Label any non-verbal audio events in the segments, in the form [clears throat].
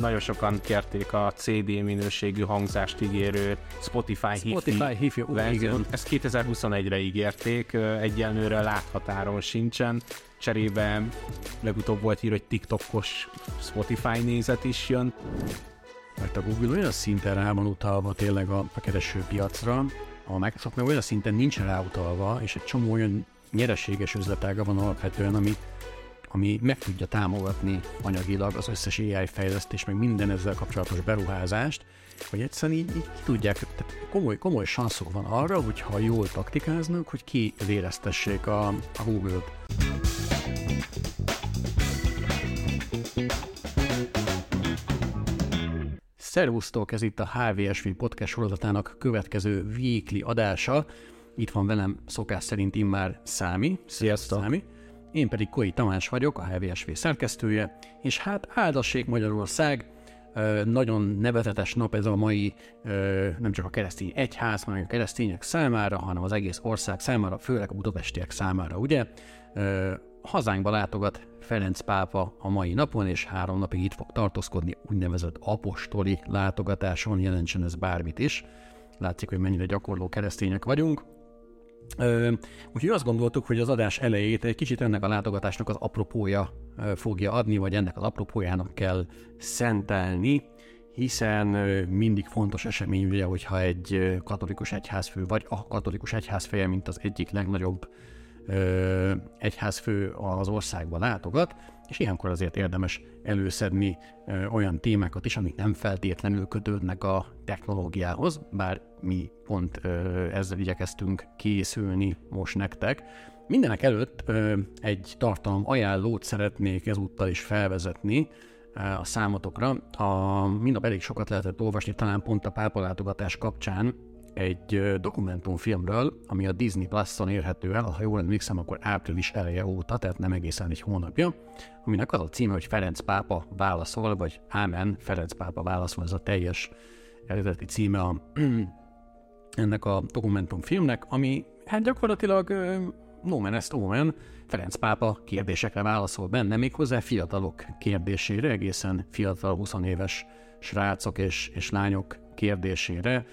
Nagyon sokan kérték a CD minőségű hangzást ígérő Spotify, Spotify hifi igen. Ezt 2021-re ígérték, egyenlőre láthatáron sincsen. Cserébe legutóbb volt hír, hogy TikTokos Spotify nézet is jön. Mert a Google olyan szinten rá van utalva tényleg a, a keresőpiacra, a Microsoft meg olyan szinten nincs ráutalva, és egy csomó olyan nyereséges üzletága van alapvetően, ami ami meg tudja támogatni anyagilag az összes AI fejlesztés, meg minden ezzel kapcsolatos beruházást, hogy egyszerűen így, így tudják, tehát komoly, komoly sanszok van arra, hogy ha jól taktikáznak, hogy ki véreztessék a, a Google-t. Szervusztok, ez itt a HVSV podcast sorozatának következő weekly adása. Itt van velem szokás szerint immár Számi. Sziasztok! Számi. Én pedig Koi Tamás vagyok, a HVSV szerkesztője, és hát áldassék Magyarország, nagyon nevezetes nap ez a mai, nem csak a keresztény egyház, hanem a keresztények számára, hanem az egész ország számára, főleg a budapestiek számára, ugye? Hazánkba látogat Ferenc pápa a mai napon, és három napig itt fog tartózkodni úgynevezett apostoli látogatáson, jelentsen ez bármit is. Látszik, hogy mennyire gyakorló keresztények vagyunk. Úgyhogy azt gondoltuk, hogy az adás elejét egy kicsit ennek a látogatásnak az apropója fogja adni, vagy ennek az apropójának kell szentelni, hiszen mindig fontos esemény, ugye, hogyha egy katolikus egyházfő, vagy a katolikus egyházfeje, mint az egyik legnagyobb ö, egyházfő az országba látogat, és ilyenkor azért érdemes előszedni olyan témákat is, amik nem feltétlenül kötődnek a technológiához, bár mi pont ezzel igyekeztünk készülni most nektek. Mindenek előtt egy tartalom ajánlót szeretnék ezúttal is felvezetni, a számotokra. A, mindap elég sokat lehetett olvasni, talán pont a pápalátogatás kapcsán egy dokumentumfilmről, ami a Disney Plus-on érhető el, ha jól emlékszem, akkor április eleje óta, tehát nem egészen egy hónapja, aminek az a címe, hogy Ferenc pápa válaszol, vagy Ámen, Ferenc pápa válaszol, ez a teljes eredeti címe a, [clears throat] ennek a dokumentumfilmnek, ami hát gyakorlatilag no man est omen, Ferenc pápa kérdésekre válaszol benne, méghozzá fiatalok kérdésére, egészen fiatal 20 éves srácok és, és lányok kérdésére,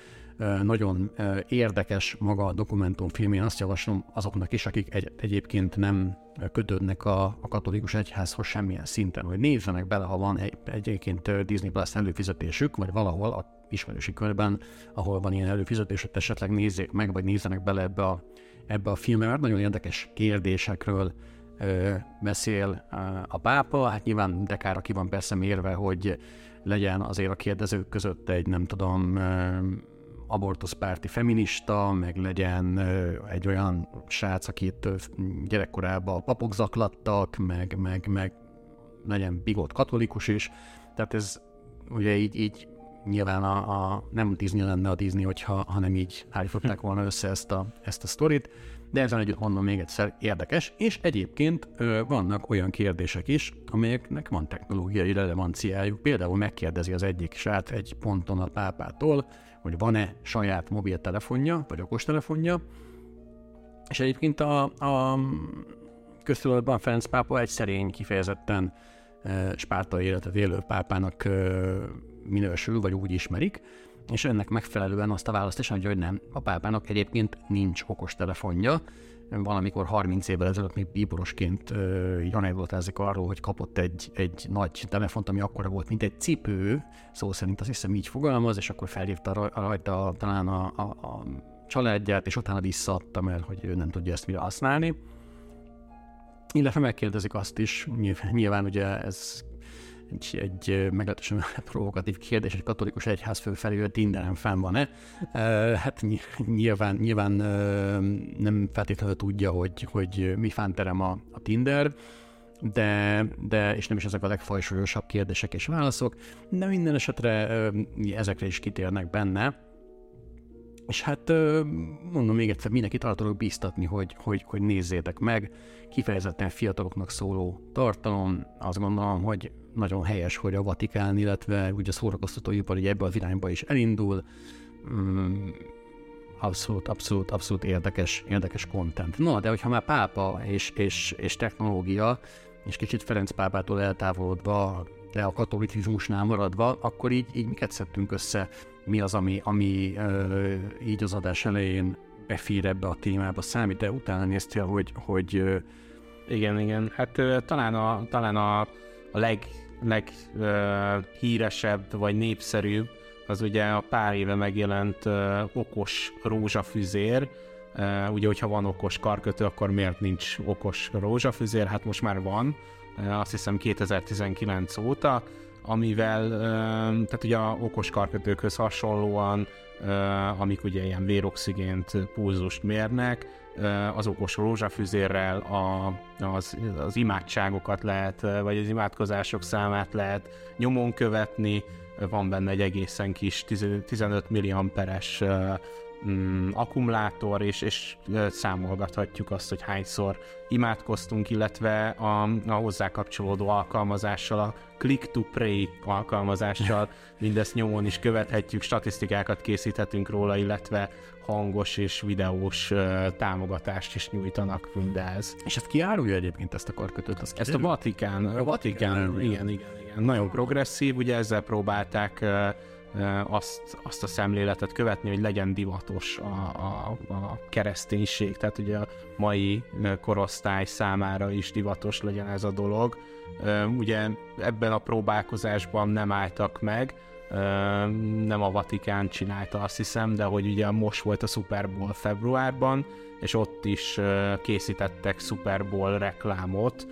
nagyon érdekes maga a dokumentumfilm, én azt javaslom azoknak is, akik egy, egyébként nem kötődnek a, a katolikus egyházhoz semmilyen szinten, hogy nézzenek bele, ha van egy, egyébként Disney Plus előfizetésük, vagy valahol a ismerősi körben, ahol van ilyen előfizetés, hogy esetleg nézzék meg, vagy nézzenek bele ebbe a, ebbe a filmbe, mert nagyon érdekes kérdésekről ö, beszél a pápa, hát nyilván dekára ki van persze mérve, hogy legyen azért a kérdezők között egy, nem tudom, abortuszpárti feminista, meg legyen egy olyan srác, akit gyerekkorában papok zaklattak, meg, meg, meg legyen bigott katolikus is. Tehát ez ugye így, így nyilván a, a, nem Disney lenne a Disney, hogyha, hanem így állították volna össze ezt a, ezt a sztorit, de ezen együtt mondom még egyszer érdekes, és egyébként ö, vannak olyan kérdések is, amelyeknek van technológiai relevanciájuk. Például megkérdezi az egyik srác egy ponton a pápától, hogy van-e saját mobiltelefonja, vagy okostelefonja, és egyébként a, a köztudatban Ferenc pápa egy szerény, kifejezetten e, spártai életet élő pápának e, minősül, vagy úgy ismerik, és ennek megfelelően azt a választ is adja, hogy nem. A pápának egyébként nincs okostelefonja, valamikor 30 évvel ezelőtt még bíborosként janálvoltázik arról, hogy kapott egy, egy nagy telefont, ami akkora volt, mint egy cipő, szó szerint azt hiszem így fogalmaz, és akkor felhívta rajta talán a, a, a családját, és utána visszaadta, mert hogy ő nem tudja ezt mire használni. Illetve megkérdezik azt is, nyilván, nyilván ugye ez egy, egy meglehetősen [laughs] provokatív kérdés, egy katolikus egyházfő felé, hogy Tinderen fenn van-e. Hát nyilván, nyilván nem feltétlenül tudja, hogy, hogy mi fánterem a, a Tinder, de, de, és nem is ezek a legfajsúlyosabb kérdések és válaszok, de minden esetre ezekre is kitérnek benne. És hát mondom még egyszer, mindenkit arra tudok bíztatni, hogy, hogy, hogy nézzétek meg, kifejezetten fiataloknak szóló tartalom, azt gondolom, hogy nagyon helyes, hogy a Vatikán, illetve ugye a szórakoztatóipar ebbe az irányba is elindul. Mm, abszolút, abszolút, abszolút érdekes, érdekes content. Na, de hogyha már pápa és, és, és technológia, és kicsit Ferenc pápától eltávolodva de a katolicizmusnál maradva, akkor így, így miket szedtünk össze, mi az, ami, ami ö, így az adás elején befír ebbe a témába számít, de utána néztél, hogy, hogy ö, igen, igen. Hát ö, talán a, talán a, a leg, leg ö, híresebb vagy népszerűbb az ugye a pár éve megjelent okos rózsafüzér, ugye, hogyha van okos karkötő, akkor miért nincs okos rózsafüzér? Hát most már van, uh, azt hiszem 2019 óta, amivel, tehát ugye a okos karkötőkhöz hasonlóan, amik ugye ilyen véroxigént, pulzust mérnek, az okos rózsafüzérrel a, az, az imádságokat lehet, vagy az imádkozások számát lehet nyomon követni, van benne egy egészen kis 15 milliamperes mm, akkumulátor, és, és számolgathatjuk azt, hogy hányszor imádkoztunk, illetve a, a hozzá kapcsolódó alkalmazással, a Click to Pray alkalmazással [laughs] mindezt nyomon is követhetjük, statisztikákat készíthetünk róla, illetve hangos és videós uh, támogatást is nyújtanak mindez. És ezt ki árulja egyébként ezt a karkötőt? Ezt, ezt a Vatikán, a Vatikán, igen, igen, igen, nagyon progresszív, ugye ezzel próbálták uh, azt, azt a szemléletet követni, hogy legyen divatos a, a, a kereszténység, tehát ugye a mai korosztály számára is divatos legyen ez a dolog. Ugye ebben a próbálkozásban nem álltak meg, nem a Vatikán csinálta azt hiszem, de hogy ugye most volt a Super Bowl februárban, és ott is készítettek Super Bowl reklámot,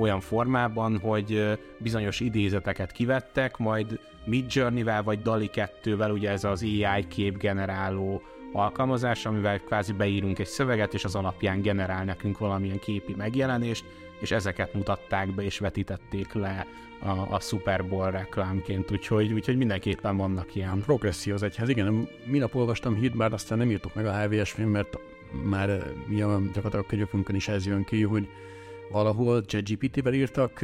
olyan formában, hogy bizonyos idézeteket kivettek, majd Midjourney-vel vagy DALI 2-vel, ugye ez az AI képgeneráló alkalmazás, amivel kvázi beírunk egy szöveget, és az alapján generál nekünk valamilyen képi megjelenést, és ezeket mutatták be és vetítették le a, a Super Bowl reklámként, úgyhogy, úgyhogy mindenképpen vannak ilyen. Progresszió az egyhez, igen, minap olvastam hit, bár aztán nem írtuk meg a HVS film, mert már mi a gyakorlatilag a könyvünkön is ez jön ki, hogy valahol ChatGPT-vel írtak,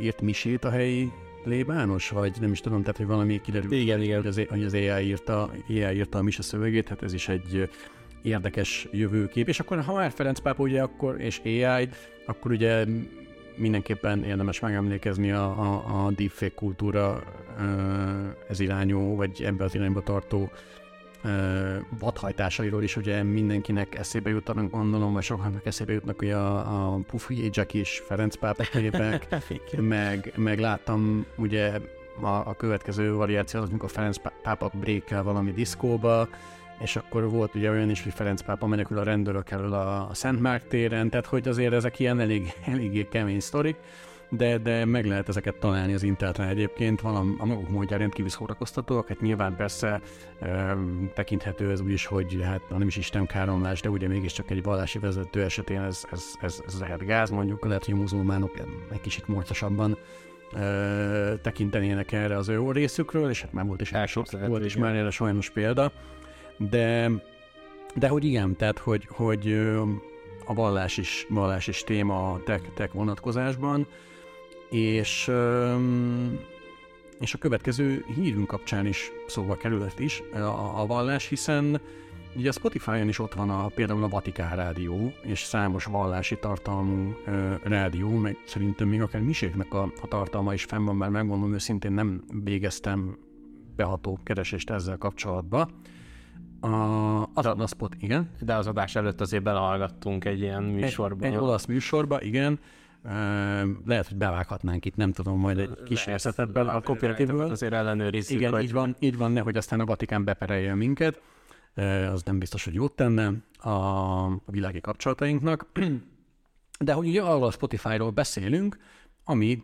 írt misét a helyi plébános, vagy nem is tudom, tehát hogy valami kiderült, igen, igen. Hogy, az, hogy az AI írta, AI írta a mise szövegét, hát ez is egy érdekes jövőkép. És akkor, ha már Ferenc pápa ugye akkor, és AI, akkor ugye mindenképpen érdemes megemlékezni a, a, a deepfake kultúra ez irányú, vagy ebbe az irányba tartó vadhajtásairól is ugye mindenkinek eszébe jutnak, gondolom, vagy sokaknak eszébe jutnak, hogy a, a Puffy Jack is Ferenc pápa képek, [laughs] meg, meg láttam ugye a, a következő variáció az, amikor Ferenc pápa brékel valami diszkóba, és akkor volt ugye olyan is, hogy Ferenc pápa menekül a rendőrök elől a, a Szent Márk téren, tehát hogy azért ezek ilyen elég, [laughs] eléggé kemény sztorik de, de meg lehet ezeket találni az interneten egyébként, van a, maguk módján rendkívül szórakoztatóak, hát nyilván persze e, tekinthető ez úgy is, hogy hát nem is Isten káromlás, de ugye mégiscsak egy vallási vezető esetén ez, ez, ez, ez lehet gáz, mondjuk lehet, hogy a muzulmánok egy kicsit morcosabban tekintenének erre az ő részükről, és hát már volt is, volt is már erre sajnos példa, de, de hogy igen, tehát hogy, hogy a vallás is, vallás is téma a tech, tech vonatkozásban, és, és a következő hírünk kapcsán is szóba került is a, a vallás, hiszen ugye a Spotify-on is ott van a, például a Vatikán Rádió, és számos vallási tartalmú ö, rádió, meg szerintem még akár miséknek a, a tartalma is fenn van, mert megmondom őszintén nem végeztem beható keresést ezzel kapcsolatban. A, az a spot, igen. De az adás előtt azért belehallgattunk egy ilyen műsorba. Egy, egy olasz műsorba, igen lehet, hogy bevághatnánk itt, nem tudom, majd egy kis ebben a copyrightből. Azért ellenőrizzük. Igen, hogy... így van, így van, nehogy aztán a Vatikán beperelje minket. Az nem biztos, hogy jót tenne a világi kapcsolatainknak. De hogy ugye arról a Spotify-ról beszélünk, ami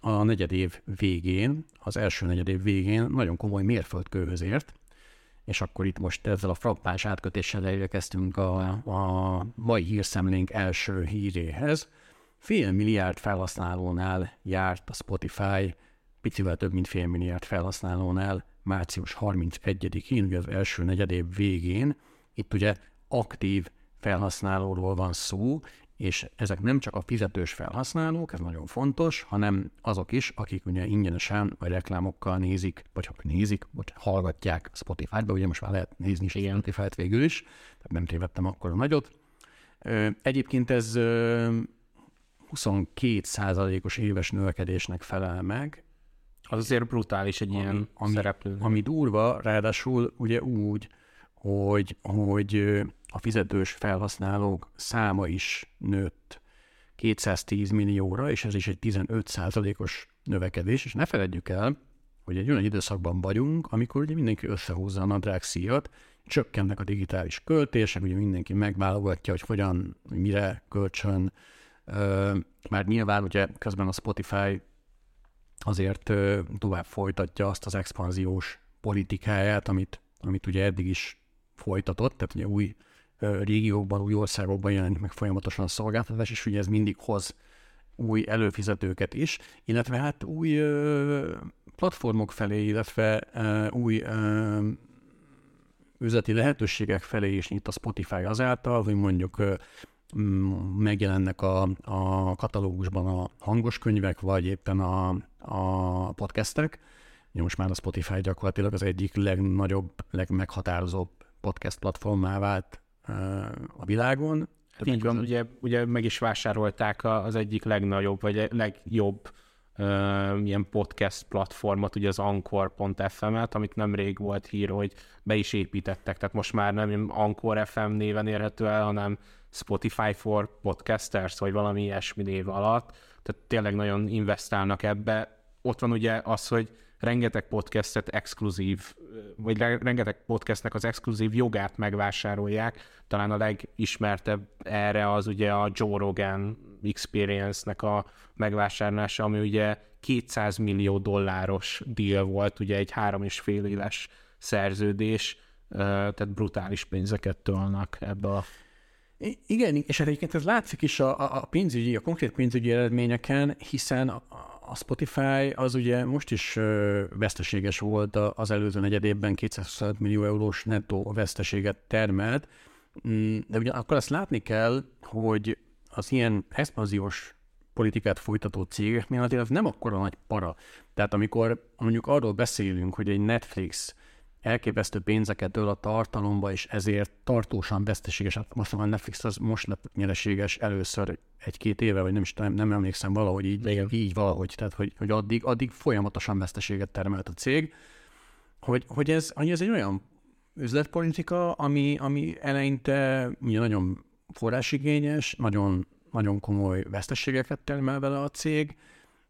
a negyed év végén, az első negyed év végén nagyon komoly mérföldkőhöz ért, és akkor itt most ezzel a frappás átkötéssel elérkeztünk a, a mai hírszemlénk első híréhez, Fél milliárd felhasználónál járt a Spotify, picivel több mint fél milliárd felhasználónál március 31-én, ugye az első negyedév végén. Itt ugye aktív felhasználóról van szó, és ezek nem csak a fizetős felhasználók, ez nagyon fontos, hanem azok is, akik ugye ingyenesen vagy reklámokkal nézik, vagy ha nézik, vagy hallgatják Spotify-ba, ugye most már lehet nézni is ilyen Spotify-t végül is, tehát nem tévedtem akkor a nagyot. Egyébként ez 22%-os éves növekedésnek felel meg. Az azért brutális egy ami, ilyen ami, szereplő. Ami durva, ráadásul ugye úgy, hogy, hogy a fizetős felhasználók száma is nőtt 210 millióra, és ez is egy 15%-os növekedés, és ne feledjük el, hogy egy olyan időszakban vagyunk, amikor ugye mindenki összehúzza a nadrág szíjat, csökkennek a digitális költések, ugye mindenki megválogatja, hogy hogyan, mire költsön. Már nyilván ugye közben a Spotify azért tovább folytatja azt az expanziós politikáját, amit, amit ugye eddig is folytatott, tehát ugye új régiókban, új országokban jelenik meg folyamatosan a szolgáltatás, és ugye ez mindig hoz új előfizetőket is, illetve hát új platformok felé, illetve új üzleti lehetőségek felé is nyit a Spotify azáltal, hogy mondjuk megjelennek a, a katalógusban a hangos könyvek, vagy éppen a, a podcastek. Most már a Spotify gyakorlatilag az egyik legnagyobb, legmeghatározóbb podcast platformá vált a világon. Hát így van, ugye, ugye meg is vásárolták az egyik legnagyobb, vagy legjobb ilyen podcast platformot, ugye az Anchor.fm-et, amit nemrég volt hír, hogy be is építettek, tehát most már nem Anchor FM néven érhető el, hanem Spotify for Podcasters, vagy valami ilyesmi név alatt, tehát tényleg nagyon investálnak ebbe. Ott van ugye az, hogy rengeteg podcastet exkluzív, vagy rengeteg podcastnek az exkluzív jogát megvásárolják. Talán a legismertebb erre az ugye a Joe Rogan Experience-nek a megvásárlása, ami ugye 200 millió dolláros deal volt, ugye egy három és fél éves szerződés, tehát brutális pénzeket tölnek ebbe a igen, és hát egyébként ez látszik is a, a pénzügyi, a konkrét pénzügyi eredményeken, hiszen a, a Spotify az ugye most is veszteséges volt az előző negyedében, 225 millió eurós nettó veszteséget termelt, mm, de ugye akkor azt látni kell, hogy az ilyen expanziós politikát folytató cégeknél azért nem akkora nagy para. Tehát amikor mondjuk arról beszélünk, hogy egy Netflix elképesztő pénzeket öl a tartalomba, és ezért tartósan veszteséges. Hát most a Netflix az most lett nyereséges először egy-két éve, vagy nem is nem, nem emlékszem valahogy így, Igen. így valahogy, tehát hogy, hogy addig, addig folyamatosan veszteséget termelt a cég, hogy, hogy, ez, hogy ez egy olyan üzletpolitika, ami, ami eleinte ugye nagyon forrásigényes, nagyon, nagyon komoly veszteségeket termel vele a cég,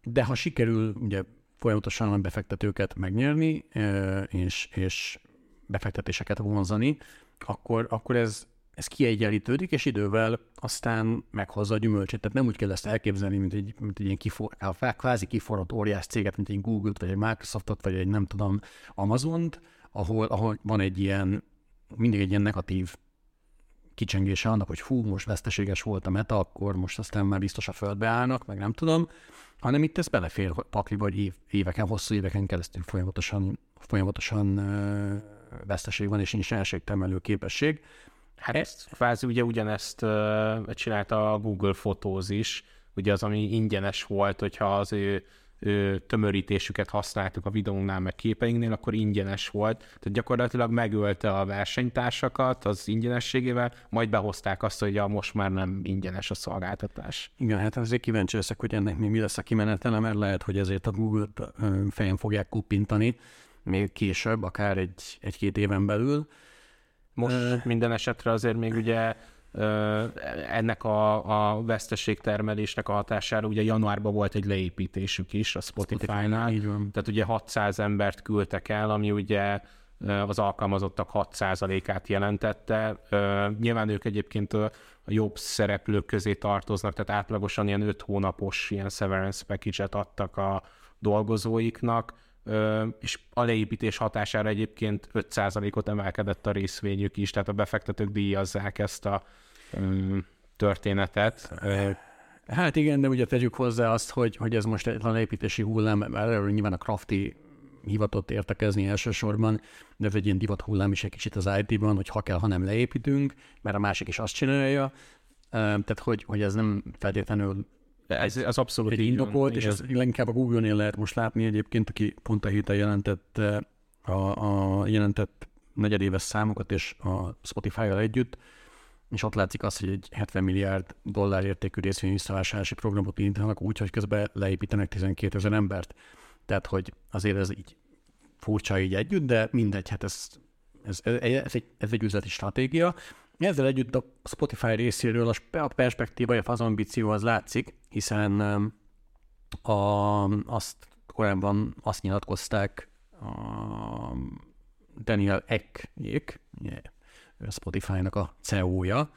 de ha sikerül ugye folyamatosan a befektetőket megnyerni, és, és befektetéseket vonzani, akkor, akkor ez, ez kiegyenlítődik, és idővel aztán meghozza a gyümölcsét. Tehát nem úgy kell ezt elképzelni, mint egy, mint egy ilyen kifor, kvázi kiforrott óriás céget, mint egy Google-t, vagy egy Microsoftot, vagy egy nem tudom, Amazont, ahol, ahol van egy ilyen, mindig egy ilyen negatív kicsengése annak, hogy hú, most veszteséges volt a meta, akkor most aztán már biztos a földbe állnak, meg nem tudom, hanem itt ez belefér pakli, vagy év, éveken, hosszú éveken keresztül folyamatosan, folyamatosan ö, veszteség van, és nincs elségtermelő képesség. Hát ezt kvázi ugye ugyanezt uh, csinálta a Google Photos is, ugye az, ami ingyenes volt, hogyha az ő tömörítésüket használtuk a videónknál, meg képeinknél, akkor ingyenes volt. Tehát gyakorlatilag megölte a versenytársakat az ingyenességével, majd behozták azt, hogy ja, most már nem ingyenes a szolgáltatás. Igen, hát azért kíváncsi leszek, hogy ennek mi lesz a kimenetele, mert lehet, hogy ezért a Google fejen fogják kuppintani még később, akár egy, egy-két éven belül. Most minden esetre azért még ugye ennek a, a veszteségtermelésnek a hatására ugye januárban volt egy leépítésük is a Spotify-nál, Spotify, tehát ugye 600 embert küldtek el, ami ugye az alkalmazottak 6%-át jelentette. Nyilván ők egyébként a jobb szereplők közé tartoznak, tehát átlagosan ilyen 5 hónapos ilyen severance package-et adtak a dolgozóiknak, és a leépítés hatására egyébként 5%-ot emelkedett a részvényük is, tehát a befektetők díjazzák ezt a történetet. Hát igen, de ugye tegyük hozzá azt, hogy, hogy ez most egy építési hullám, erről nyilván a Crafty hivatott értekezni elsősorban, de ez egy ilyen divat hullám is egy kicsit az IT-ban, hogy ha kell, ha nem leépítünk, mert a másik is azt csinálja, tehát hogy, hogy ez nem feltétlenül ez, az abszolút egy indokolt, és ez leginkább a Google-nél lehet most látni egyébként, aki pont a héten jelentett a, a jelentett negyedéves számokat, és a Spotify-val együtt, és ott látszik az, hogy egy 70 milliárd dollár értékű részvény visszavásárlási programot indítanak úgy, hogy közben leépítenek 12 ezer embert. Tehát, hogy azért ez így furcsa így együtt, de mindegy, hát ez, ez, ez, ez, egy, ez egy üzleti stratégia. Ezzel együtt a Spotify részéről a perspektíva, az ambíció az látszik, hiszen um, a, azt korábban azt nyilatkozták a Daniel Eck, a Spotify-nak a CEO-ja,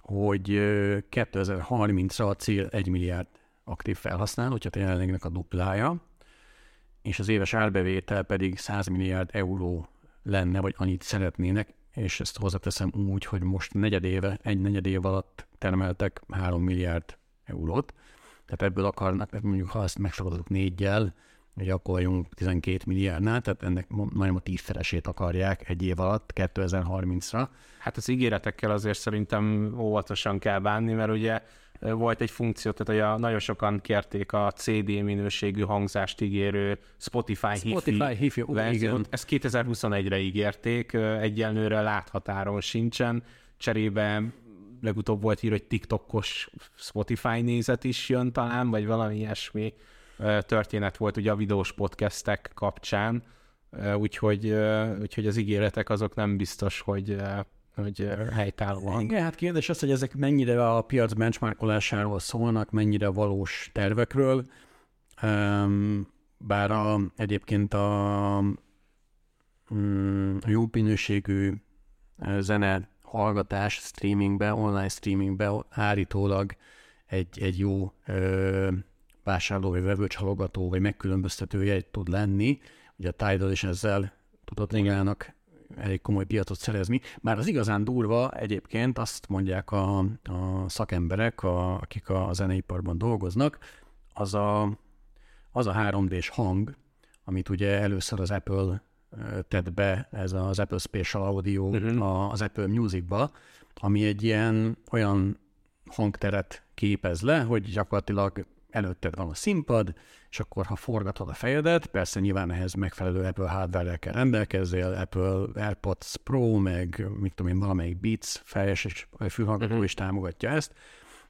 hogy 2030-ra a cél 1 milliárd aktív felhasználó, tehát jelenlegnek a duplája, és az éves árbevétel pedig 100 milliárd euró lenne, vagy annyit szeretnének, és ezt hozzáteszem úgy, hogy most negyed éve, egy negyed év alatt termeltek 3 milliárd eurót, tehát ebből akarnak, mondjuk ha ezt megszagadok négyel, hogy akkor vagyunk 12 milliárdnál, tehát ennek majdnem a tízszeresét akarják egy év alatt, 2030-ra. Hát az ígéretekkel azért szerintem óvatosan kell bánni, mert ugye volt egy funkció, tehát hogy a, nagyon sokan kérték a CD minőségű hangzást ígérő Spotify, Spotify Hifi, Hifi igen. Ezt 2021-re ígérték, egyenlőre láthatáron sincsen, cserébe legutóbb volt hír, hogy TikTokos Spotify nézet is jön talán, vagy valami ilyesmi történet volt ugye a videós podcastek kapcsán, úgyhogy, úgyhogy az ígéretek azok nem biztos, hogy hogy helytállóan. Igen, hát kérdés az, hogy ezek mennyire a piac benchmarkolásáról szólnak, mennyire valós tervekről, bár a, egyébként a, mm, a jó minőségű zene hallgatás streamingbe, online streamingbe állítólag egy, egy jó ö, vásárló, vagy vevőcsalogató, vagy megkülönböztetője tud lenni. Ugye a Tidal is ezzel tudott Lingának elég komoly piacot szerezni. Már az igazán durva egyébként azt mondják a, a szakemberek, a, akik a zeneiparban dolgoznak, az a, az a 3D-s hang, amit ugye először az Apple tett be, ez az Apple Spatial Audio uh-huh. az Apple Music-ba, ami egy ilyen olyan hangteret képez le, hogy gyakorlatilag előtted van a színpad, és akkor ha forgatod a fejedet, persze nyilván ehhez megfelelő Apple hardware kell rendelkezzél, Apple AirPods Pro, meg mit tudom én, valamelyik Beats fejes és fülhallgató uh-huh. is támogatja ezt,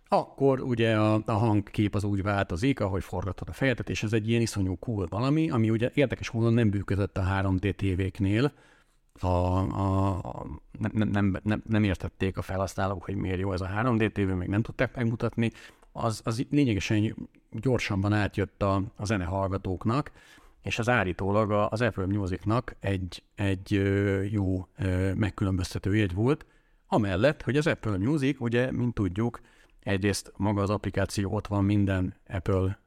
akkor ugye a, a hangkép az úgy változik, ahogy forgatod a fejedet, és ez egy ilyen iszonyú cool valami, ami ugye érdekes módon nem működött a 3D tévéknél, a, a, a, nem, nem, nem, nem értették a felhasználók, hogy miért jó ez a 3D tévé, még nem tudták megmutatni, az, az lényegesen gyorsabban átjött a, a zenehallgatóknak, és az állítólag az Apple Musicnak egy, egy jó megkülönböztető jegy volt, amellett, hogy az Apple Music, ugye, mint tudjuk, egyrészt maga az applikáció ott van minden Apple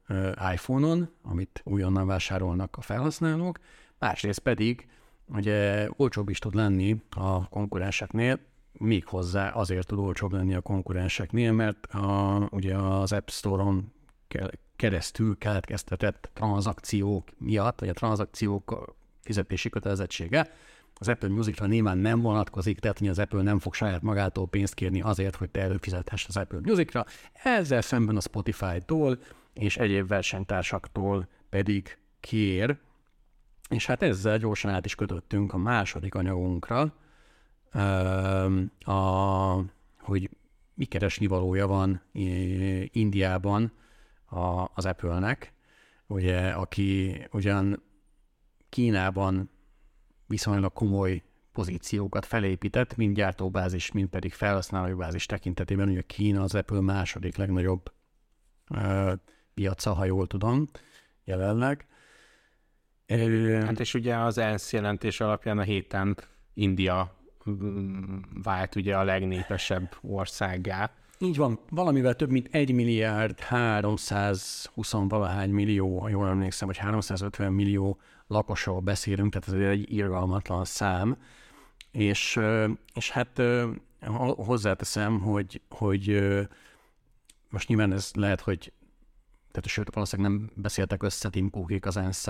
iPhone-on, amit újonnan vásárolnak a felhasználók, másrészt pedig ugye olcsóbb is tud lenni a konkurenseknél, még hozzá azért tud olcsóbb lenni a konkurenseknél, mert a, ugye az App Store-on keresztül keletkeztetett tranzakciók miatt, vagy a tranzakciók fizetési kötelezettsége, az Apple Music-ra nyilván nem vonatkozik, tehát hogy az Apple nem fog saját magától pénzt kérni azért, hogy te előfizethess az Apple Music-ra. Ezzel szemben a Spotify-tól és egyéb versenytársaktól pedig kér, és hát ezzel gyorsan át is kötöttünk a második anyagunkra, a, hogy mi keresni valója van Indiában a, az Apple-nek, ugye, aki ugyan Kínában viszonylag komoly pozíciókat felépített, mind gyártóbázis, mind pedig felhasználói bázis tekintetében, ugye Kína az Apple második legnagyobb ö, piaca, ha jól tudom, jelenleg. Hát és ugye az ENSZ jelentés alapján a héten India vált ugye a legnépesebb országá. Így van, valamivel több mint 1 milliárd 320 valahány millió, ha jól emlékszem, vagy 350 millió lakosról beszélünk, tehát ez egy irgalmatlan szám. És, és hát hozzáteszem, hogy, hogy most nyilván ez lehet, hogy tehát sőt, valószínűleg nem beszéltek össze Tim Cookik az ensz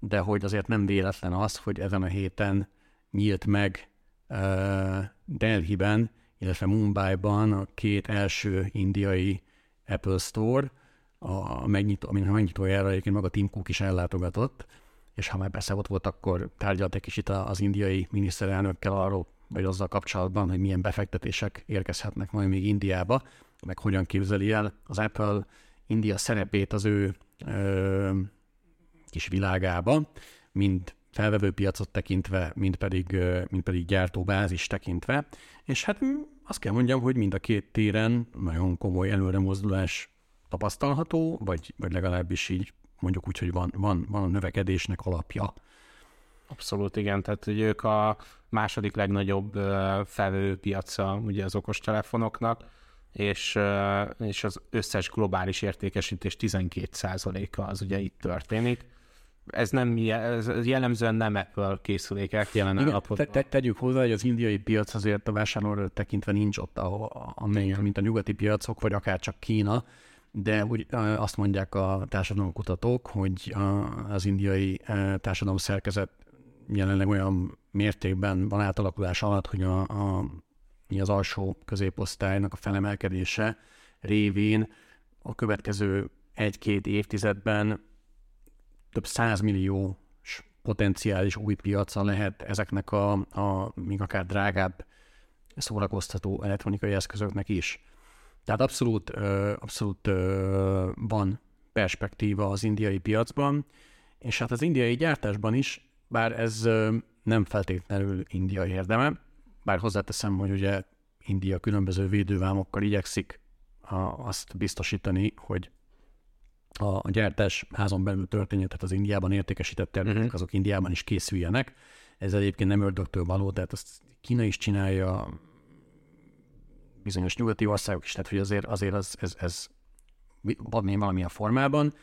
de hogy azért nem véletlen az, hogy ezen a héten nyílt meg Delhi-ben, illetve Mumbai-ban a két első indiai Apple Store, a megnyitó, aminek a megnyitójára egyébként maga Tim Cook is ellátogatott, és ha már persze ott volt, akkor tárgyalt egy kicsit az indiai miniszterelnökkel arról, vagy azzal kapcsolatban, hogy milyen befektetések érkezhetnek majd még Indiába, meg hogyan képzeli el az Apple India szerepét az ő ö, kis világába, mind felvevő piacot tekintve, mind pedig, mind pedig gyártóbázis tekintve, és hát azt kell mondjam, hogy mind a két téren nagyon komoly előremozdulás tapasztalható, vagy, vagy legalábbis így mondjuk úgy, hogy van, van, van a növekedésnek alapja. Abszolút igen, tehát hogy ők a második legnagyobb felvevő piaca ugye az okostelefonoknak, és, és az összes globális értékesítés 12%-a az ugye itt történik. Ez nem ez jellemzően nem Apple készülékek jelen állapotban. Te, te, tegyük hozzá, hogy az indiai piac azért a vásárlóról tekintve nincs ott, ahol, amilyen, mint a nyugati piacok, vagy akár csak Kína, de úgy azt mondják a társadalomkutatók, hogy az indiai társadalom szerkezet jelenleg olyan mértékben van átalakulás alatt, hogy a, a, az alsó középosztálynak a felemelkedése révén a következő egy-két évtizedben több százmillió potenciális új piaca lehet ezeknek a, a még akár drágább szórakoztató elektronikai eszközöknek is. Tehát abszolút, abszolút van perspektíva az indiai piacban, és hát az indiai gyártásban is, bár ez nem feltétlenül India érdeme, bár hozzáteszem, hogy ugye India különböző védővámokkal igyekszik azt biztosítani, hogy a gyártás házon belül történjen, tehát az Indiában értékesített termékek, uh-huh. azok Indiában is készüljenek. Ez egyébként nem ördögtől való, tehát azt Kína is csinálja, bizonyos nyugati országok is, tehát hogy azért, azért az, ez, ez van még valamilyen formában,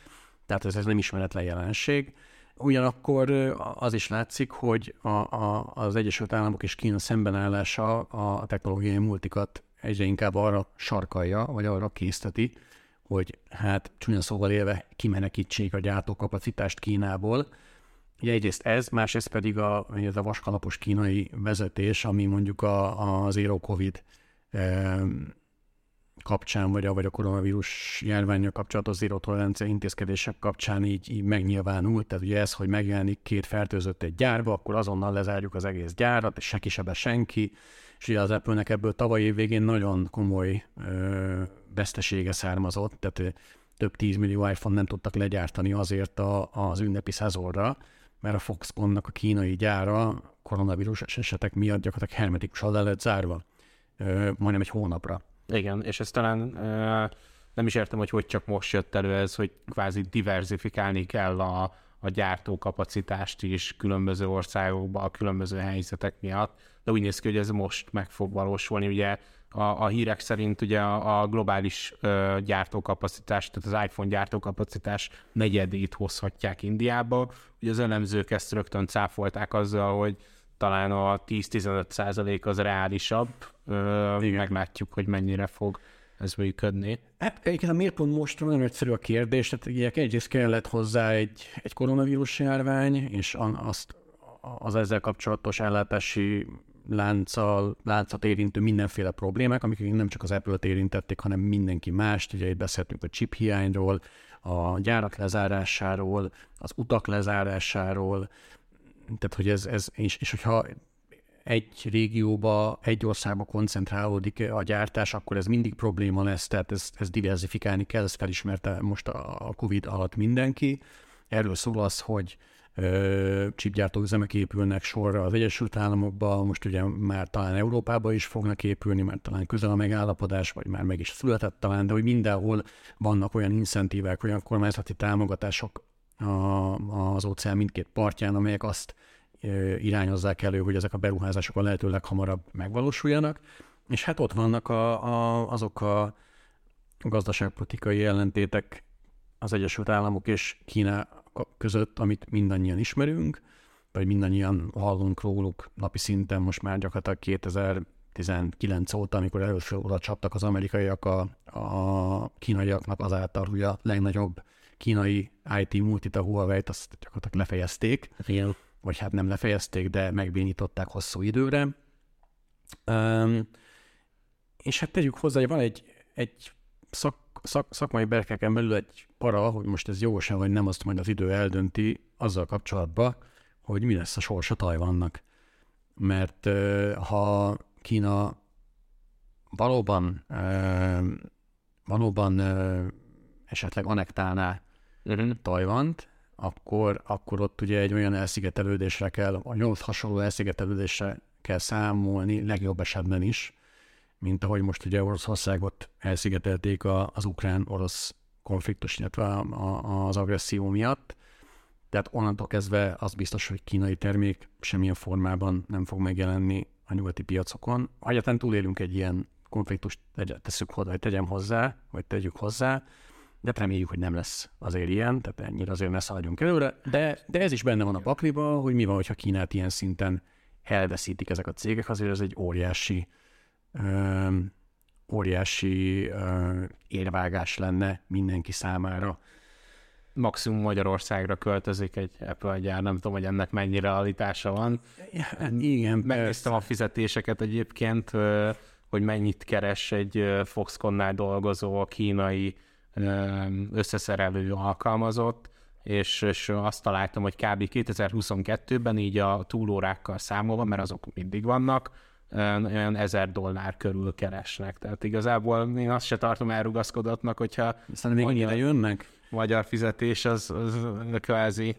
tehát ez, ez nem ismeretlen jelenség. Ugyanakkor az is látszik, hogy a, a, az Egyesült Államok és Kína szembenállása a technológiai multikat egyre inkább arra sarkalja, vagy arra készteti, hogy hát csúnya szóval élve kimenekítsék a gyártókapacitást Kínából. Ugye egyrészt ez, másrészt pedig a, ez a vaskalapos kínai vezetés, ami mondjuk a, a Zero Covid kapcsán, vagy a, vagy a koronavírus járványra kapcsolatos zero tolerancia intézkedések kapcsán így, így megnyilvánult. Tehát ugye ez, hogy megjelenik két fertőzött egy gyárba, akkor azonnal lezárjuk az egész gyárat, és senki sebe senki. És ugye az apple ebből tavaly év végén nagyon komoly ö, vesztesége származott, tehát több tízmillió iPhone nem tudtak legyártani azért a, az ünnepi szezonra, mert a Foxconn-nak a kínai gyára koronavírus esetek miatt gyakorlatilag hermetikusan le lett zárva majdnem egy hónapra. Igen, és ezt talán nem is értem, hogy hogy csak most jött elő ez, hogy kvázi diversifikálni kell a, a gyártókapacitást is különböző országokba, a különböző helyzetek miatt, de úgy néz ki, hogy ez most meg fog valósulni. Ugye a, a hírek szerint ugye a, a globális ö, gyártókapacitás, tehát az iPhone gyártókapacitás negyedét hozhatják Indiába. Ugye az elemzők ezt rögtön cáfolták azzal, hogy talán a 10-15 százalék az reálisabb, Ö, meglátjuk, hogy mennyire fog ez működni. Hát egyébként a miért pont most nagyon egyszerű a kérdés, tehát ugye egyrészt kellett hozzá egy, egy koronavírus járvány, és azt, az ezzel kapcsolatos ellátási lánccal, láncot érintő mindenféle problémák, amik nem csak az Apple-t érintették, hanem mindenki mást. Ugye itt beszéltünk a chip hiányról, a gyárak lezárásáról, az utak lezárásáról, tehát hogy ez, ez és, és hogyha egy régióba, egy országba koncentrálódik a gyártás, akkor ez mindig probléma lesz, tehát ezt, ezt diversifikálni kell, ezt felismerte most a Covid alatt mindenki. Erről szól az, hogy csipgyártó üzemek épülnek sorra az Egyesült Államokban, most ugye már talán Európába is fognak épülni, mert talán közel a megállapodás, vagy már meg is született talán, de hogy mindenhol vannak olyan incentívek, olyan kormányzati támogatások az óceán mindkét partján, amelyek azt irányozzák elő, hogy ezek a beruházások a lehető leghamarabb megvalósuljanak, és hát ott vannak a, a, azok a gazdaságpolitikai ellentétek az Egyesült Államok és Kína között, amit mindannyian ismerünk, vagy mindannyian hallunk róluk napi szinten most már gyakorlatilag 2019 óta, amikor először oda csaptak az amerikaiak a, a kínaiaknak azáltal, hogy a legnagyobb kínai IT multit, a Huawei-t, azt gyakorlatilag lefejezték. Igen vagy hát nem lefejezték, de megbénították hosszú időre. Um, és hát tegyük hozzá, hogy van egy, egy szak, szak, szakmai berkeken belül egy para, hogy most ez sem, vagy nem, azt majd az idő eldönti azzal kapcsolatban, hogy mi lesz a sorsa Tajvannak. mert ha Kína valóban, valóban esetleg anektálná uh-huh. Tajvant, akkor, akkor ott ugye egy olyan elszigetelődésre kell, a nyolc hasonló elszigetelődésre kell számolni, legjobb esetben is, mint ahogy most ugye Oroszországot elszigetelték a, az ukrán-orosz konfliktus, illetve az agresszió miatt. Tehát onnantól kezdve az biztos, hogy kínai termék semmilyen formában nem fog megjelenni a nyugati piacokon. Egyáltalán túlélünk egy ilyen konfliktust, tesszük hozzá, vagy tegyem hozzá, vagy tegyük hozzá, de reméljük, hogy nem lesz azért ilyen, tehát ennyire azért ne szaladjunk előre, de, de ez is benne van a pakliba, hogy mi van, hogyha Kínát ilyen szinten elveszítik ezek a cégek, azért ez egy óriási ö, óriási érvágás lenne mindenki számára. Maximum Magyarországra költözik egy Apple gyár, nem tudom, hogy ennek mennyi realitása van. Ja, igen, Megnéztem a fizetéseket egyébként, hogy mennyit keres egy Foxconnnál dolgozó kínai összeszerelő alkalmazott, és, és azt találtam, hogy kb. 2022-ben így a túlórákkal számolva, mert azok mindig vannak, olyan ezer dollár körül keresnek. Tehát igazából én azt se tartom elrugaszkodatnak, hogyha... Aztán még annyira jönnek? Magyar fizetés az, az kvázi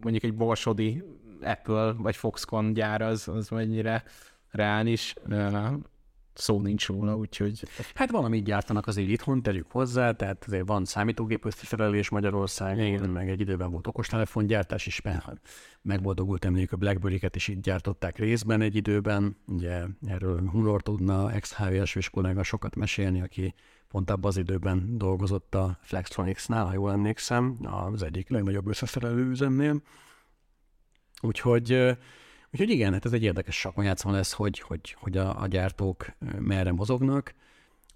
mondjuk egy borsodi Apple vagy Foxconn gyár az, az mennyire reális szó nincs róla, úgyhogy... Hát van, amit gyártanak azért itthon, tegyük hozzá, tehát azért van számítógép összeszerelés Magyarországon, Igen. meg egy időben volt okostelefongyártás is, megboldogult emlék, a Blackberry-ket is itt gyártották részben egy időben, ugye erről Hunor tudna, ex-HVS kollega sokat mesélni, aki pont abban az időben dolgozott a Flextronics-nál, ha jól emlékszem, az egyik legnagyobb összeszerelő üzemnél. Úgyhogy Úgyhogy igen, hát ez egy érdekes sakonyátszma lesz, hogy, hogy, hogy a, a gyártók merre mozognak,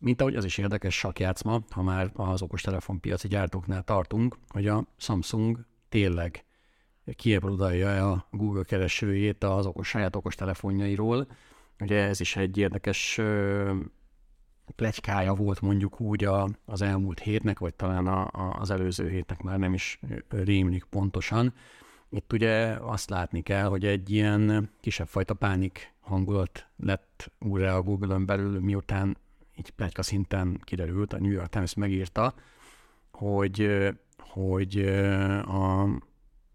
mint ahogy az is érdekes sakjátszma, ha már az okostelefonpiaci gyártóknál tartunk, hogy a Samsung tényleg kieprodálja a Google keresőjét az okos, saját okostelefonjairól. Ugye ez is egy érdekes pletykája volt mondjuk úgy a, az elmúlt hétnek, vagy talán a, a, az előző hétnek már nem is rémlik pontosan, itt ugye azt látni kell, hogy egy ilyen kisebb fajta pánik hangulat lett újra a Google-ön belül, miután így plegyka szinten kiderült, a New York Times megírta, hogy, hogy a,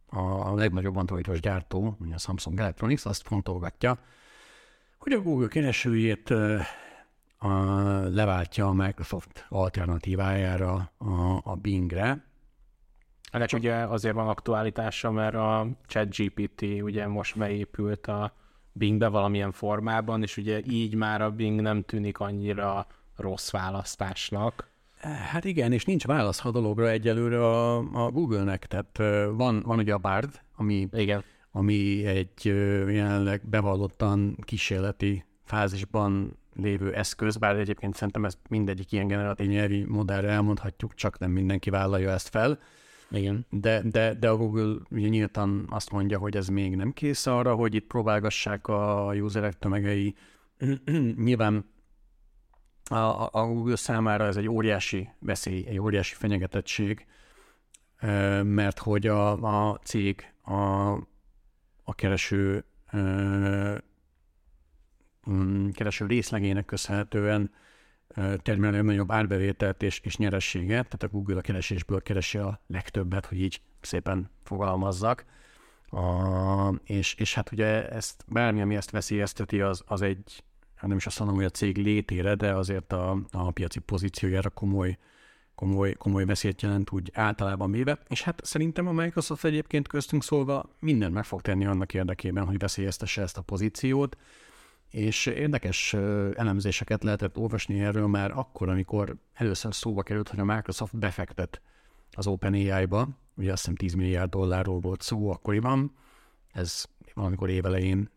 a legnagyobb androidos gyártó, a Samsung Electronics azt fontolgatja, hogy a Google keresőjét a, leváltja a Microsoft alternatívájára a, a Bingre, ennek Csak... ugye azért van aktualitása, mert a ChatGPT ugye most beépült a Bingbe valamilyen formában, és ugye így már a Bing nem tűnik annyira rossz választásnak. Hát igen, és nincs válasz a dologra egyelőre a, a Google-nek, tehát van, van ugye a Bard, ami, igen. ami egy jelenleg bevallottan kísérleti fázisban lévő eszköz, bár egyébként szerintem ezt mindegyik ilyen generatív nyelvi modellre elmondhatjuk, csak nem mindenki vállalja ezt fel. Igen. De, de, de a Google ugye nyíltan azt mondja, hogy ez még nem kész arra, hogy itt próbálgassák a userek tömegei. Nyilván a, a Google számára ez egy óriási veszély, egy óriási fenyegetettség, mert hogy a, a cég a, a kereső kereső részlegének köszönhetően termelni a nagyobb árbevételt és, és nyerességet, tehát a Google a keresésből keresi a legtöbbet, hogy így szépen fogalmazzak. A, és, és hát ugye ezt, bármi, ami ezt veszélyezteti, az, az egy, hát nem is azt mondom, hogy a cég létére, de azért a, a piaci pozíciójára komoly, komoly, komoly veszélyt jelent úgy általában véve, és hát szerintem a Microsoft egyébként köztünk szólva mindent meg fog tenni annak érdekében, hogy veszélyeztesse ezt a pozíciót, és érdekes elemzéseket lehetett olvasni erről már akkor, amikor először szóba került, hogy a Microsoft befektet az OpenAI-ba, ugye azt hiszem 10 milliárd dollárról volt szó akkoriban, ez valamikor évelején,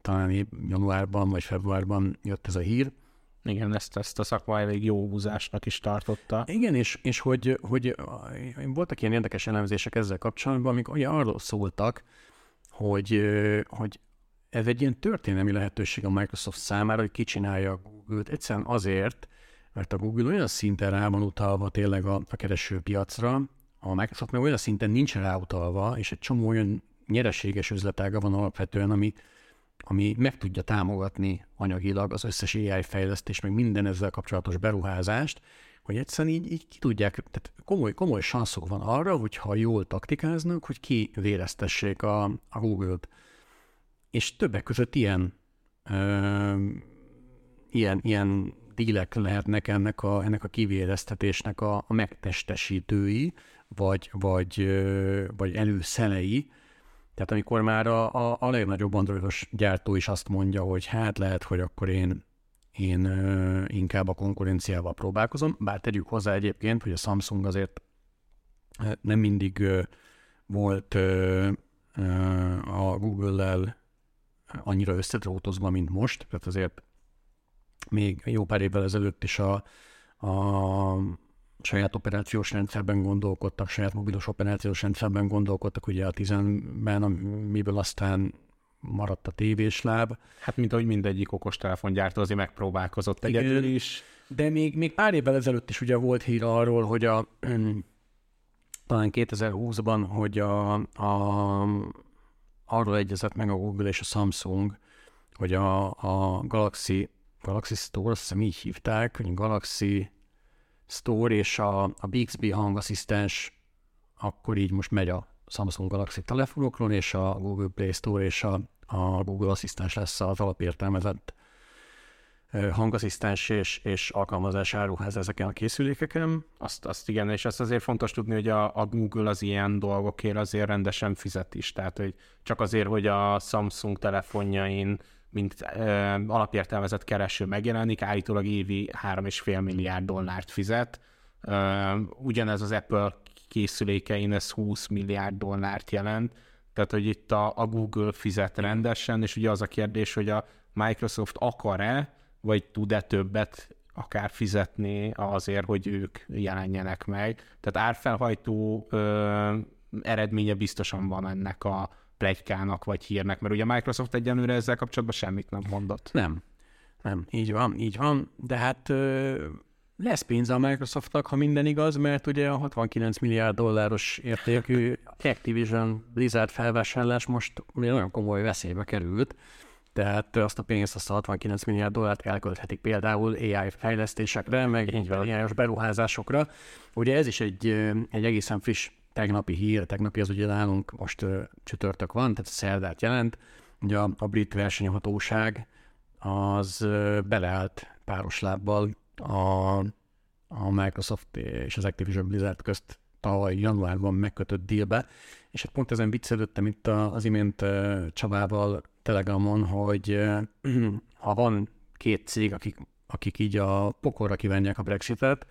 talán januárban vagy februárban jött ez a hír. Igen, ezt, ezt a szakma elég jó húzásnak is tartotta. Igen, és, és hogy, hogy voltak ilyen érdekes elemzések ezzel kapcsolatban, amik ugye arról szóltak, hogy, hogy ez egy ilyen történelmi lehetőség a Microsoft számára, hogy kicsinálja a Google-t. Egyszerűen azért, mert a Google olyan szinten rá van utalva tényleg a, a keresőpiacra, a Microsoft meg olyan szinten nincs ráutalva, és egy csomó olyan nyereséges üzletága van alapvetően, ami ami meg tudja támogatni anyagilag az összes AI fejlesztés, meg minden ezzel kapcsolatos beruházást, hogy egyszerűen így, így ki tudják, tehát komoly, komoly sanszok van arra, hogyha jól taktikáznak, hogy ki véreztessék a, a Google-t. És többek között ilyen, ö, ilyen, ilyen dílek lehetnek ennek a, ennek a kivéreztetésnek a, a megtestesítői, vagy, vagy, vagy előszelei. Tehát amikor már a, a, a legnagyobb androidos gyártó is azt mondja, hogy hát lehet, hogy akkor én én ö, inkább a konkurenciával próbálkozom, bár tegyük hozzá egyébként, hogy a Samsung azért nem mindig ö, volt ö, ö, a Google-lel annyira összedrótozva, mint most, tehát azért még jó pár évvel ezelőtt is a, a saját operációs rendszerben gondolkodtak, saját mobilos operációs rendszerben gondolkodtak, ugye a 10-ben, amiből aztán maradt a tévés láb. Hát, mint ahogy mindegyik okostelefongyártó azért megpróbálkozott egyedül is. De még, még pár évvel ezelőtt is ugye volt hír arról, hogy a [clears throat] talán 2020-ban, hogy a, a, arról egyezett meg a Google és a Samsung, hogy a, a Galaxy, Galaxy Store, azt hiszem így hívták, hogy Galaxy Store és a, a Bixby hangasszisztens akkor így most megy a Samsung Galaxy telefonokról, és a Google Play Store és a, a Google Asszisztens lesz az alapértelmezett hangasszisztens és, és alkalmazás áruház ezeken a készülékeken. Azt, azt igen, és azt azért fontos tudni, hogy a, a Google az ilyen dolgokért azért rendesen fizet is, tehát hogy csak azért, hogy a Samsung telefonjain mint ö, alapértelmezett kereső megjelenik, állítólag évi 3,5 milliárd dollárt fizet. Ö, ugyanez az Apple készülékein ez 20 milliárd dollárt jelent, tehát hogy itt a, a Google fizet rendesen, és ugye az a kérdés, hogy a Microsoft akar-e, vagy tud-e többet akár fizetni azért, hogy ők jelenjenek meg. Tehát árfelhajtó ö, eredménye biztosan van ennek a plegykának vagy hírnek, mert ugye a Microsoft egyenlőre ezzel kapcsolatban semmit nem mondott. Nem. Nem, így van, így van, de hát ö, lesz pénze a Microsoftnak, ha minden igaz, mert ugye a 69 milliárd dolláros értékű Activision Blizzard felvásárlás most ugye nagyon komoly veszélybe került, tehát azt a pénzt, azt a 69 milliárd dollárt elkölthetik például AI fejlesztésekre, meg ai beruházásokra. Ugye ez is egy, egy egészen friss tegnapi hír, tegnapi az ugye nálunk most csütörtök van, tehát szerdát jelent, ugye a, a brit versenyhatóság az beleállt páros lábbal a, a Microsoft és az Activision Blizzard közt tavaly januárban megkötött dealbe, és hát pont ezen viccelődtem itt az imént Csabával Telegramon, hogy [clears throat] ha van két cég, akik, akik így a pokorra kívánják a Brexitet,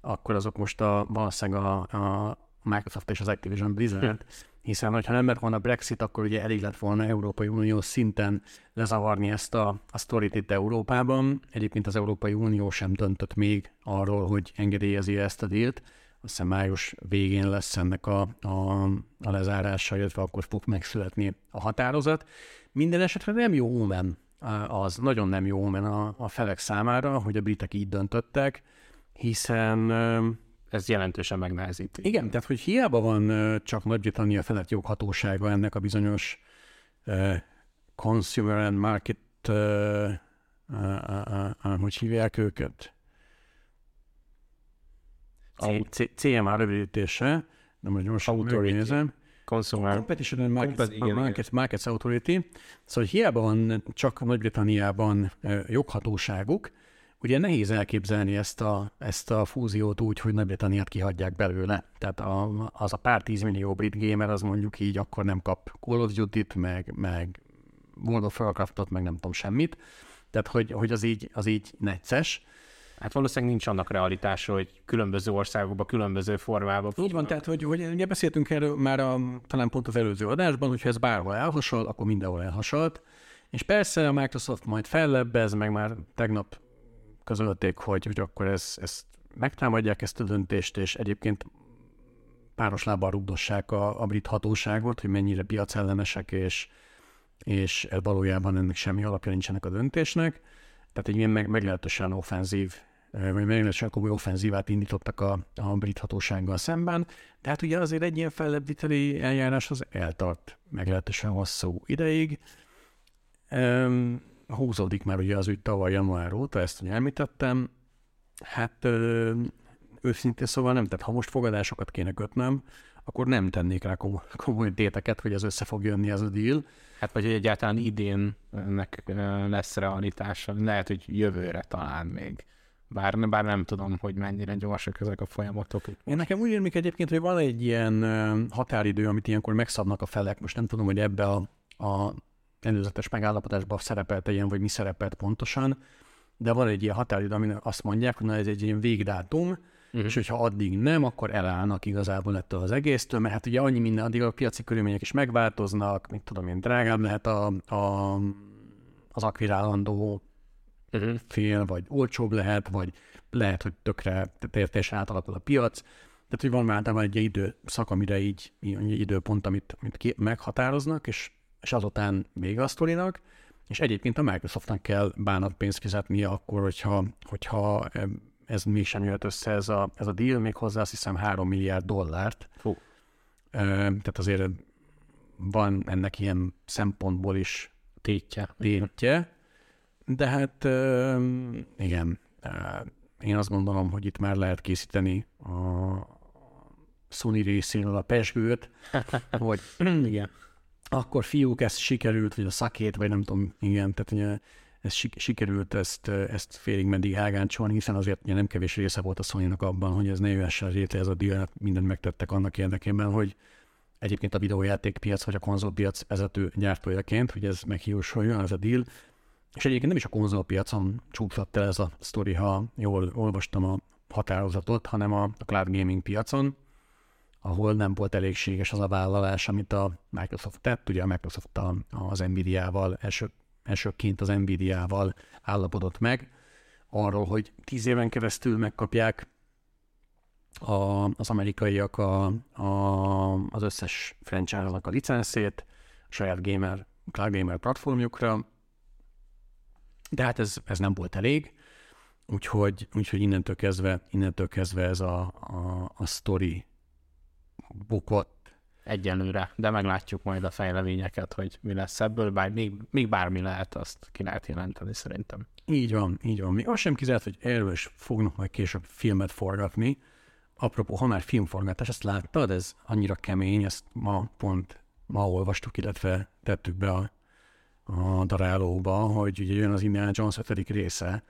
akkor azok most a, valószínűleg a, a Microsoft és az Activision Blizzard, hiszen hogyha nem lett volna Brexit, akkor ugye elég lett volna Európai Unió szinten lezavarni ezt a, a sztorit itt Európában. Egyébként az Európai Unió sem döntött még arról, hogy engedélyezi ezt a dílt. Azt hiszem május végén lesz ennek a, a, a lezárása, illetve akkor fog megszületni a határozat. Minden esetre nem jó omen az, nagyon nem jó omen a, a felek számára, hogy a britek így döntöttek, hiszen ez jelentősen megnehezíti. Igen, tehát hogy hiába van csak Nagy-Britannia felett joghatósága ennek a bizonyos uh, Consumer and Market, uh, uh, uh, uh, hogy hívják őket? CMA rövidítése, nem hogy most megnézem. Consumer. Competition and Markets, Compet, igen, Markets, igen. Markets Authority. Szóval hiába van csak Nagy-Britanniában joghatóságuk, Ugye nehéz elképzelni ezt a, ezt a fúziót úgy, hogy Nagy-Britanniát kihagyják belőle. Tehát a, az a pár tízmillió brit gamer az mondjuk így akkor nem kap Call of Duty-t, meg, meg World of Warcraft-ot, meg nem tudom semmit. Tehát, hogy, hogy az, így, az így necces. Hát valószínűleg nincs annak realitása, hogy különböző országokban, különböző formában. Így van, tehát hogy, hogy ugye beszéltünk erről már a, talán pont az előző adásban, hogyha ez bárhol elhasonl, akkor mindenhol elhasalt. És persze a Microsoft majd fellebbez, meg már tegnap közölték, hogy, hogy akkor ez, ezt megtámadják ezt a döntést, és egyébként páros lábbal rugdossák a, a brit hatóságot, hogy mennyire piacellenesek, és, és valójában ennek semmi alapja nincsenek a döntésnek. Tehát egy ilyen meg, meglehetősen offenzív, vagy meglehetősen komoly offenzívát indítottak a, a brit hatósággal szemben, de hát ugye azért egy ilyen fellebbviteli eljárás az eltart meglehetősen hosszú ideig, Um, húzódik már ugye az ügy tavaly január óta, ezt ugye említettem. Hát ö, őszintén szóval nem, tehát ha most fogadásokat kéne kötnem, akkor nem tennék rá komoly, komoly téteket, hogy ez össze fog jönni ez a deal. Hát vagy hogy egyáltalán idén ennek lesz realitása, lehet, hogy jövőre talán még. Bár, bár nem tudom, hogy mennyire gyorsak ezek a folyamatok. Én nekem úgy érzik egyébként, hogy van egy ilyen határidő, amit ilyenkor megszabnak a felek. Most nem tudom, hogy ebbe a, a előzetes megállapodásban szerepelt ilyen, vagy mi szerepelt pontosan, de van egy ilyen határidő, ami azt mondják, hogy na ez egy ilyen végdátum, uh-huh. és hogyha addig nem, akkor elállnak igazából ettől az egésztől, mert hát ugye annyi minden, addig a piaci körülmények is megváltoznak, mit tudom én, drágább lehet a, a, az akvirálandó uh-huh. fél, vagy olcsóbb lehet, vagy lehet, hogy tökre teljesen átalakul a piac. Tehát, hogy van már általában egy időszak, amire így, egy időpont, amit, amit ki, meghatároznak, és, és azután vége a sztorinak, és egyébként a Microsoftnak kell bánatpénzt fizetnie akkor, hogyha, hogyha ez mégsem jött össze ez a, ez a deal, még hozzá azt hiszem 3 milliárd dollárt. Fú. Tehát azért van ennek ilyen szempontból is tétje. tétje. De hát igen, én azt gondolom, hogy itt már lehet készíteni a Sony részéről a pesgőt, [laughs] hogy igen. akkor fiúk, ez sikerült, vagy a szakét, vagy nem tudom, igen, tehát ugye ez sikerült ezt, ezt félig meddig ágáncsolni, hiszen azért ugye nem kevés része volt a sony abban, hogy ez ne jöhessen réte ez a deal, hát mindent megtettek annak érdekében, hogy egyébként a videójátékpiac vagy a konzolpiac vezető gyártójaként, hogy ez meghiúsoljon, ez a deal, és egyébként nem is a konzolpiacon csúszott el ez a sztori, ha jól olvastam a határozatot, hanem a, cloud gaming piacon, ahol nem volt elégséges az a vállalás, amit a Microsoft tett. Ugye a Microsoft a, az Nvidia-val, első, elsőként az Nvidia-val állapodott meg arról, hogy tíz éven keresztül megkapják a, az amerikaiak a, a, az összes franchise-nak a licenszét, a saját gamer, cloud gamer platformjukra, de hát ez, ez nem volt elég, úgyhogy, úgyhogy innentől kezdve, innentől kezdve ez a, a, a story bukott. Egyenlőre, de meglátjuk majd a fejleményeket, hogy mi lesz ebből, bár még, még bármi lehet, azt ki lehet jelenteni szerintem. Így van, így van. Még az sem kizárt, hogy erről is fognak majd később filmet forgatni. Apropó, ha már filmforgatás, ezt láttad? Ez annyira kemény, ezt ma pont ma olvastuk, illetve tettük be a a darálóba, hogy ugye jön az Indiana Jones 5. része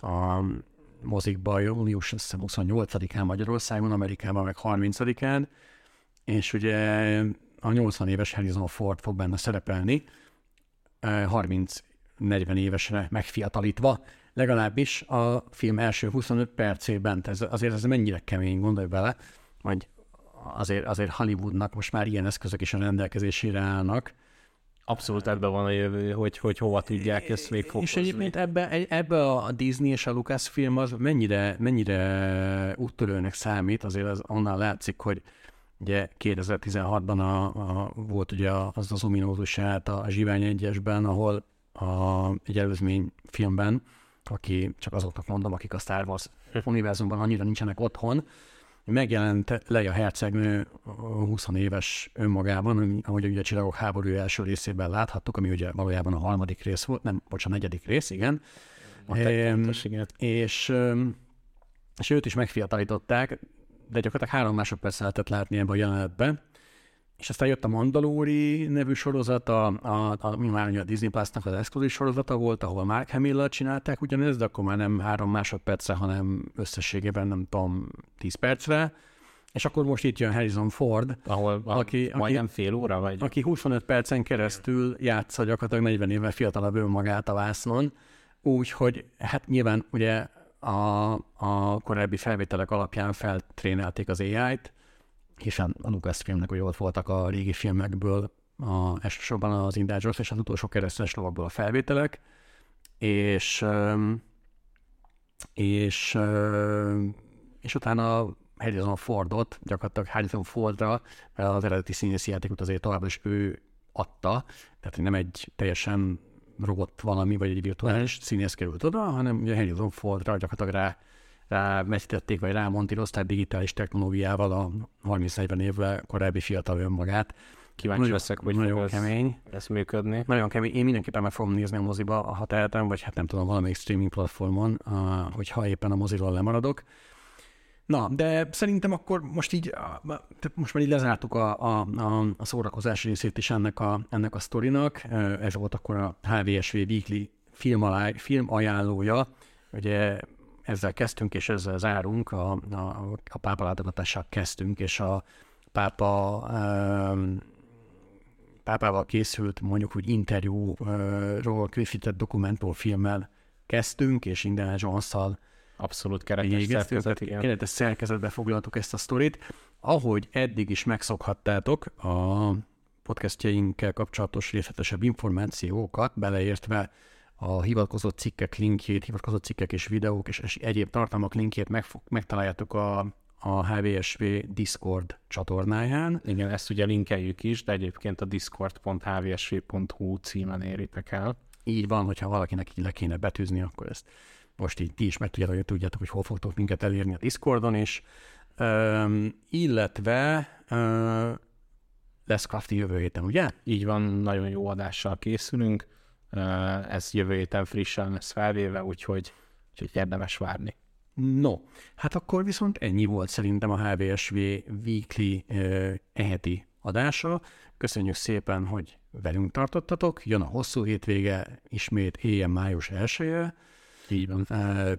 a mozikba július 28-án Magyarországon, Amerikában meg 30-án, és ugye a 80 éves Harrison Ford fog benne szerepelni, 30-40 évesre megfiatalítva, legalábbis a film első 25 percében. Ez, azért ez mennyire kemény, gondolj bele, hogy azért, azért Hollywoodnak most már ilyen eszközök is a rendelkezésére állnak, Abszolút ebben van a jövő, hogy, hogy hova tudják ezt még fokozni. És egyébként ebbe, ebbe a Disney és a Lucasfilm az mennyire, mennyire úttörőnek számít, azért az onnan látszik, hogy ugye 2016-ban a, a, volt ugye az az ominózus a, a Zsivány 1-esben, ahol a, egy előzmény filmben, aki csak azoknak mondom, akik a Star Wars univerzumban annyira nincsenek otthon, megjelent Leia hercegnő 20 éves önmagában, ahogy ugye a Csillagok háború első részében láthattuk, ami ugye valójában a harmadik rész volt, nem, bocsánat, a negyedik rész, igen. E, fontos, igen. És, és őt is megfiatalították, de gyakorlatilag három másodperc lehetett látni ebben a jelenetben. És aztán jött a Mandalori nevű sorozat, a, a, a, mi már a Disney Plus-nak az exkluzív sorozata volt, ahol Mark hamill csinálták ugyanezt, de akkor már nem három másodpercre, hanem összességében nem tudom, tíz percre. És akkor most itt jön Harrison Ford, ahol aki, majdnem aki, fél óra, vagy? Aki 25 percen keresztül játsza gyakorlatilag 40 évvel fiatalabb önmagát a vásznon, úgyhogy hát nyilván ugye a, a korábbi felvételek alapján feltrénelték az AI-t, hiszen a Lucasfilmnek ugye ott voltak a régi filmekből, a, elsősorban az Indiana és az utolsó keresztes lovakból a felvételek, és és, és utána Harrison Fordot, gyakorlatilag Harrison Fordra, mert az eredeti színészi játékot azért továbbra is ő adta, tehát nem egy teljesen robot valami, vagy egy virtuális színész került oda, hanem ugye Harrison Fordra gyakorlatilag rá rávetítették, vagy rámontírozták digitális technológiával a 30-40 évvel korábbi fiatal önmagát. kíváncsi Nagyon- leszek, hogy nagyon kemény. ez működni. Nagyon kemény. Én mindenképpen meg fogom nézni a moziba, ha tehetem, vagy hát nem tudom, valamelyik streaming platformon, hogyha éppen a moziról lemaradok. Na, de szerintem akkor most így, most már így lezártuk a, a, a, a szórakozás részét is ennek a, ennek a sztorinak. Ez volt akkor a HVSV Weekly film, alá, film ajánlója. Ugye ezzel kezdtünk, és ezzel zárunk, a, a, a pápa látogatással kezdtünk, és a pápa um, pápával készült mondjuk úgy interjúról készített dokumentumfilmmel kezdtünk, és Indiana Jones-szal Abszolút keretes szerkezet, igen. keretes szerkezetbe foglaltuk ezt a sztorit. Ahogy eddig is megszokhattátok, a podcastjainkkel kapcsolatos részletesebb információkat, beleértve a hivatkozott cikkek linkjét, hivatkozott cikkek és videók és egyéb tartalmak linkjét megfog, megtaláljátok a, a HVSV Discord csatornáján. Igen, ezt ugye linkeljük is, de egyébként a discord.hvsv.hu címen éritek el. Így van, hogyha valakinek így le kéne betűzni, akkor ezt most így ti is meg tudjátok, hogy tudjátok, hogy hol fogtok minket elérni a Discordon is. Üm, illetve ö, lesz Crafty jövő héten, ugye? Így van, nagyon jó adással készülünk. Ez jövő héten frissen lesz felvéve, úgyhogy, úgyhogy érdemes várni. No, hát akkor viszont ennyi volt szerintem a HVSV Weekly eheti adása. Köszönjük szépen, hogy velünk tartottatok. Jön a hosszú hétvége, ismét éjjel május 1 Így van.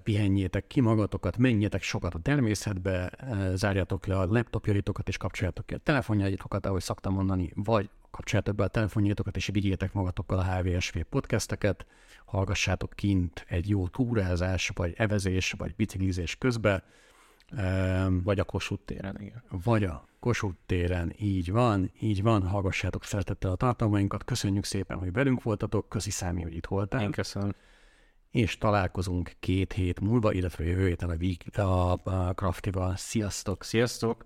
Pihenjétek ki magatokat, menjetek sokat a természetbe, zárjátok le a laptopjaitokat és kapcsoljátok ki a telefonjaitokat, ahogy szoktam mondani, vagy kapcsoljátok be a telefonjaitokat és vigyétek magatokkal a HVSV podcasteket, hallgassátok kint egy jó túrázás, vagy evezés, vagy biciklizés közben, um, Vagy a Kossuth téren, igen. vagy a Kossuth téren, így van, így van, hallgassátok szeretettel a tartalmainkat, köszönjük szépen, hogy velünk voltatok, köszi Számi, hogy itt voltál Én köszönöm. és találkozunk két hét múlva, illetve jövő héten a, week, a, a Craftival. Sziasztok! Sziasztok!